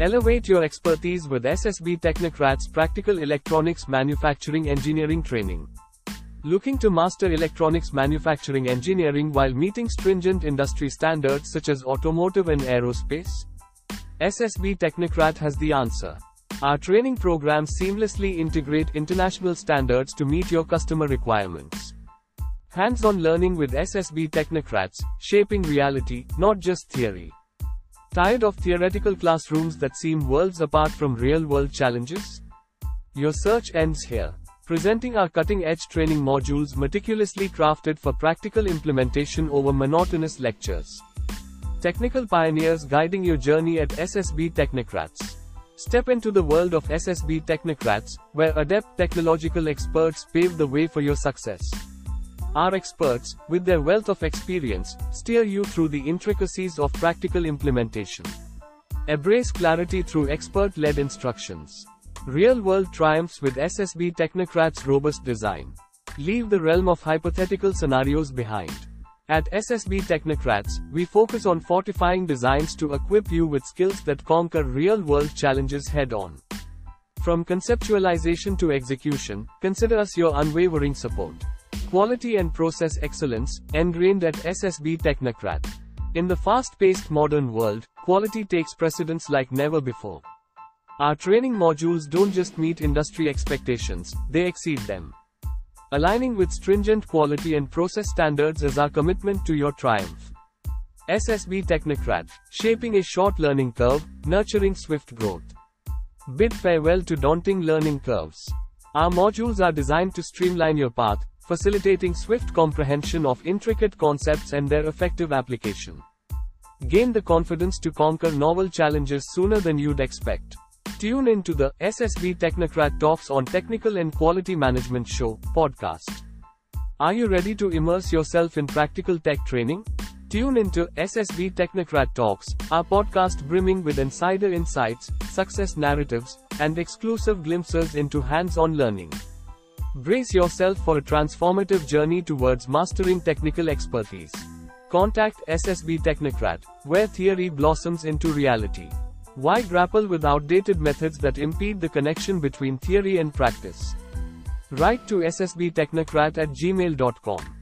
Elevate your expertise with SSB Technocrats Practical Electronics Manufacturing Engineering Training. Looking to master electronics manufacturing engineering while meeting stringent industry standards such as automotive and aerospace? SSB Technocrat has the answer. Our training programs seamlessly integrate international standards to meet your customer requirements. Hands on learning with SSB Technocrats, shaping reality, not just theory. Tired of theoretical classrooms that seem worlds apart from real world challenges? Your search ends here. Presenting our cutting edge training modules meticulously crafted for practical implementation over monotonous lectures. Technical pioneers guiding your journey at SSB Technocrats. Step into the world of SSB Technocrats, where adept technological experts pave the way for your success. Our experts, with their wealth of experience, steer you through the intricacies of practical implementation. Embrace clarity through expert-led instructions. Real-world triumphs with SSB Technocrats' robust design. Leave the realm of hypothetical scenarios behind. At SSB Technocrats, we focus on fortifying designs to equip you with skills that conquer real-world challenges head-on. From conceptualization to execution, consider us your unwavering support. Quality and process excellence, ingrained at SSB Technocrat. In the fast-paced modern world, quality takes precedence like never before. Our training modules don't just meet industry expectations, they exceed them. Aligning with stringent quality and process standards is our commitment to your triumph. SSB Technocrat, shaping a short learning curve, nurturing swift growth. Bid farewell to daunting learning curves. Our modules are designed to streamline your path, facilitating swift comprehension of intricate concepts and their effective application. Gain the confidence to conquer novel challenges sooner than you'd expect. Tune in to the SSB Technocrat Talks on Technical and Quality Management Show podcast. Are you ready to immerse yourself in practical tech training? Tune into SSB Technocrat Talks, our podcast brimming with insider insights, success narratives, and exclusive glimpses into hands on learning. Brace yourself for a transformative journey towards mastering technical expertise. Contact SSB Technocrat, where theory blossoms into reality. Why grapple with outdated methods that impede the connection between theory and practice? Write to SSB Technocrat at gmail.com.